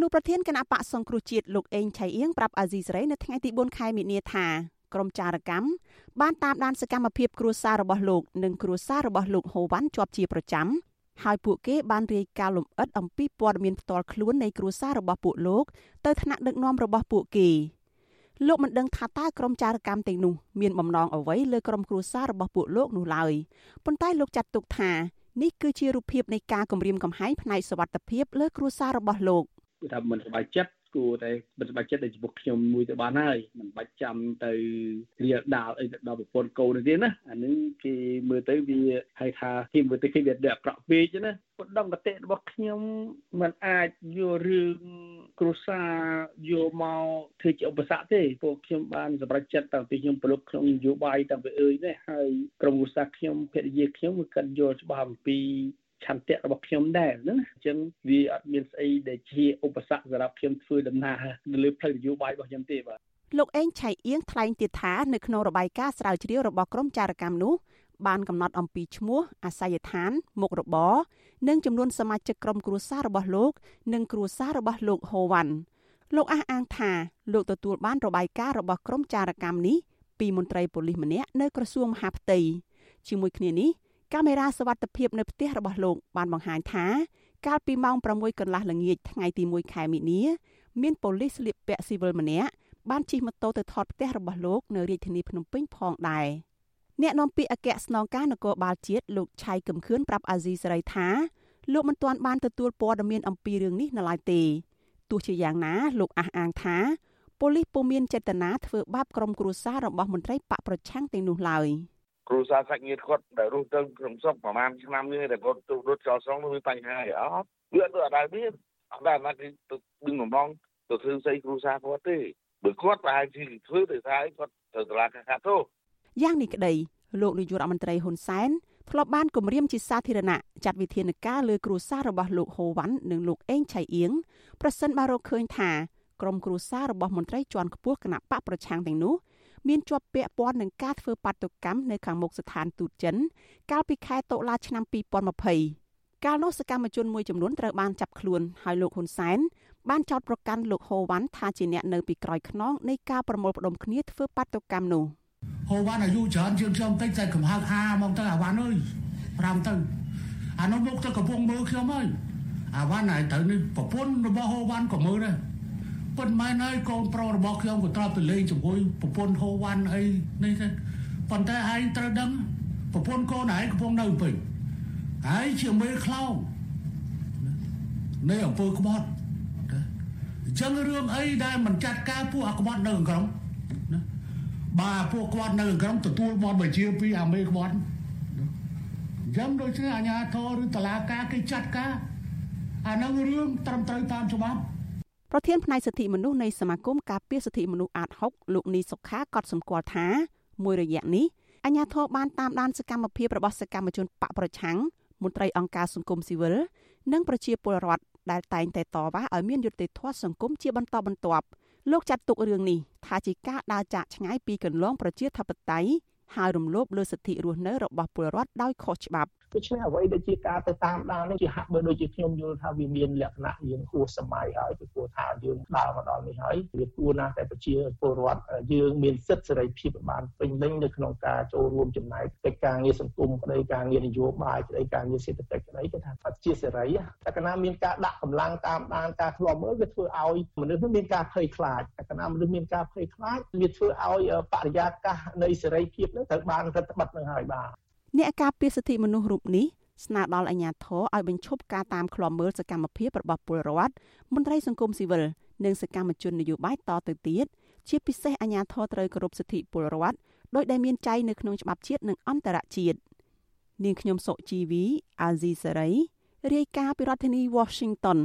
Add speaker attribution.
Speaker 1: នុប្រធានគណៈបកសង្គ្រោះជាតិលោកអេងឆៃអៀងប្រាប់អាស៊ីសេរីនៅថ្ងៃទី4ខែមិនិនាថាក្រុមចារកម្មបានតាមដានសកម្មភាពគ្រួសាររបស់លោកនិងគ្រួសាររបស់លោកហូវ៉ាន់ជាប់ជាប្រចាំហើយពួកគេបានរាយការណ៍លម្អិតអំពីព័ត៌មានផ្ទាល់ខ្លួននៃគ្រួសាររបស់ពួកលោកទៅថ្នាក់ដឹកនាំរបស់ពួកគេលោកមិនដឹងថាតើក្រុមចារកម្មទាំងនោះមានបំណងអ្វីលើក្រុមគ្រួសាររបស់ពួកលោកនោះឡើយប៉ុន្តែលោកចាត់ទុកថានេះគឺជារូបភាពនៃការគំរាមកំហែងផ្នែកសវត្ថិភាពលើគ្រួសាររបស់លោក
Speaker 2: គឺថាមិនសប្បាយចិត្តគួរតែបិទបាច់ចិត្តដល់ចំពោះខ្ញុំមួយទៅបានហើយមិនបាច់ចាំទៅរៀលដាល់អីដល់ប្រពន្ធកូនទេណាអានឹងគេមើលទៅវាហៅថាគេមើលទៅគេវាដាក់ប្រក់ពេកណាប៉ុណ្ណឹងកតិរបស់ខ្ញុំมันអាចយករឿងគ្រួសារយកមកធ្វើជាឧបសគ្គទេពួកខ្ញុំបានសម្រេចចិត្តតាំងពីខ្ញុំប្រឡប់ក្នុងនយោបាយតាំងពីអើយនេះហើយក្រុមគ្រួសារខ្ញុំភរិយាខ្ញុំគឺកាត់យកច្បាស់អំពី ឆន្ទៈរបស់ខ្ញុំដែរណាអញ្ចឹងវាអត់មានស្អីដែលជាឧបសគ្គសម្រាប់ខ្ញុំធ្វើដំណើរនៅលើផ្លូវនយោបាយរបស់ខ្ញុំទេបាទ
Speaker 1: លោកអេងឆៃអៀងថ្លែងទៀតថានៅក្នុងរបាយការណ៍ស្រាវជ្រាវរបស់ក្រុមចារកម្មនោះបានកំណត់អំពីឈ្មោះអាស័យដ្ឋាន មុខរបរនិងចំនួនសមាជិកក្រុមគ្រួសាររបស់លោក និងគ្រួសាររបស់លោកហូវ៉ាន់លោកអះអាងថាលោកទទួលបានរបាយការណ៍របស់ក្រុមចារកម្មនេះពីមន្ត្រីប៉ូលីសម្នាក់នៅក្រសួងមហាផ្ទៃជាមួយគ្នានេះ កាមេរ៉ាសវត្ថិភាពនៅផ្ទះរបស់លោកបានបង្ហាញថាកាលពីម៉ោង6កន្លះល្ងាចថ្ងៃទី1ខែមិនិនាមានប៉ូលីសស្លៀកពាក់ស៊ីវិលម្នាក់បានជិះម៉ូតូទៅថតផ្ទះរបស់លោកនៅរាជធានីភ្នំពេញផងដែរអ្នកនាំពាក្យអគ្គស្នងការនគរបាលជាតិលោកឆៃកឹមខឿនប្រាប់អាស៊ីសេរីថាលោកមិនទាន់បានទទួលព័ត៌មានអំពីរឿងនេះនៅឡើយទេទោះជាយ៉ាងណាលោកអះអាងថាប៉ូលីសពុំមានចេតនាធ្វើបាបក្រុមគ្រួសាររបស់មន្ត្រីបកប្រឆាំងទាំងនោះឡើយ។
Speaker 3: គ្រូសាសាច់ញាតិគាត់ដែលរស់ទៅក្នុងស្រុកប្រហែលឆ្នាំនេះតែគាត់ទៅរត់ចោលស្រុកនោះវាបញ្ហាអត់វាអត់ទៅអត់ដែរមានអត់ដែរណាគេទៅដឹងបំងទៅធ្វើស្អីគ្រូសាគាត់ទេបើគាត់ប្រហែលជាធ្វើទៅថាគាត់ទៅតឡាកាកាទោ
Speaker 1: យ៉ាងនេះក្តីលោកនាយករដ្ឋមន្ត្រីហ៊ុនសែនធ្លាប់បានគម្រាមជាសាធារណៈចាត់វិធានការលើគ្រួសាររបស់លោកហូវ៉ាន់និងលោកអេងឆៃអៀងប្រសិនបើរកឃើញថាក្រុមគ្រួសាររបស់មន្ត្រីជាន់ខ្ពស់គណៈបកប្រឆាំងទាំងនោះ មានជាប់ពាក់ព័ន្ធនឹងការធ្វើបាតុកម្មនៅខាងមុខស្ថានទូតចិន កាលពីខែតុលាឆ្នាំ2020កាលនោះសកម្មជនមួយចំនួនត្រូវបានចាប់ខ្លួនហើយលោកហ៊ុនសែនបានចោទប្រកាន់លោកហូវ៉ាន់ថាជាអ្នកនៅពីក្រោយខ្នងនៃការប្រមូលផ្ដុំគ្នាធ្វើបាតុកម្មនោះ
Speaker 4: ហូវ៉ាន់អាយុច្រើនជាងខ្ញុំតិចតែកំហឹកហាមកទៅអាវ៉ាន់អើយប្រាំទៅអានោះមកទៅកំពុងមើលខ្ញុំហើយអាវ៉ាន់ហើយទៅនេះប្រពន្ធរបស់ហូវ៉ាន់ក៏មើលដែរ ប៉ុន្តែហើយកូនប្រុសរបស់ខ្ញុំក៏ត្រូវទៅលេងជាមួយប្រពន្ធហូវ៉ាន់អីនេះទៅប៉ុន្តែឯងត្រូវដឹងប្រពន្ធកូនឯងកំពុងនៅពេញហើយជាមេខ្លោងនៃអង្គើក្បត់អញ្ចឹងរឿងអីដែលមិនចាត់ការពួកអាក្បត់នៅក្នុងណាបើពួកគាត់នៅក្នុងទទួលបនបញ្ជាពីអាមេក្បត់អញ្ចឹងដូចជាអាញាធរឬតឡាការគេចាត់ការអានឹងរឿងត្រឹមត្រូវតាមច្បាប់
Speaker 1: ប្រធានផ្នែកសិទ្ធិមនុស្សនៃសមាគមការពារសិទ្ធិមនុស្សអាត6លោកនីសុខាក៏សម្គាល់ថាមួយរយៈនេះអាជ្ញាធរបានតាមដានសកម្មភាពរបស់សកម្មជនបកប្រឆាំងមន្ត្រីអង្គការសង្គមស៊ីវិលនិងប្រជាពលរដ្ឋដែលតែងតែតវ៉ាឲ្យមានយុត្តិធម៌សង្គមជាបន្តបន្ទាប់លោកចាត់ទុករឿងនេះថាជាការដើរចាកឆ្ងាយពីគន្លងប្រជាធិបតេយ្យហើយរំលោភលើសិទ្ធិរស់នៅរបស់ពលរដ្ឋដោយខុសច្បាប់
Speaker 2: ដូច្នេះអ្វីដែលជាការទៅតាមដាននេះជាហាក់បីដូចជាខ្ញុំយល់ថាវាមានលក្ខណៈយើងគួរសម័យហើយពីព្រោះថាយើងដើរមកដល់នេះហើយវាគួរណាស់តែប្រជាពលរដ្ឋយើងមានសិទ្ធិសេរីភាពបានពេញលេញនៅក្នុងការចូលរួមចំណែកកិច្ចការងារសង្គមក្តីការងារនយោបាយក្តីការងារសេដ្ឋកិច្ចក្តីគឺថាអត់ជាសេរីតែកាលណាមានការដាក់កម្លាំងតាមដានការឃ្លាំមើលវាធ្វើឲ្យមនុស្សមានការភ័យខ្លាចតែកាលណាមនុស្សមានការភ័យខ្លាចវាធ្វើឲ្យបរិយាកាសនៃសេរីភាពនឹងត្រូវបានរដ្ឋបတ်នឹងហើយបាទ
Speaker 1: អ្នកការពារសិទ្ធិមនុស្សរូបនេះស្នើដល់អាជ្ញាធរឲ្យបញ្ឈប់ការតាមឃ្លាំមើលសកម្មភាពរបស់ពលរដ្ឋមន្ត្រីសង្គមស៊ីវិលនិងសកម្មជននយោបាយតទៅទៀតជាពិសេសអាជ្ញាធរត្រូវគោរពសិទ្ធិពលរដ្ឋដោយដែលមានចែងនៅក្នុងច្បាប់ជាតិនិងអន្តរជាតិនាងខ្ញុំសុជីវីអាស៊ីសេរីរាយការណ៍ពីរដ្ឋធានី Washington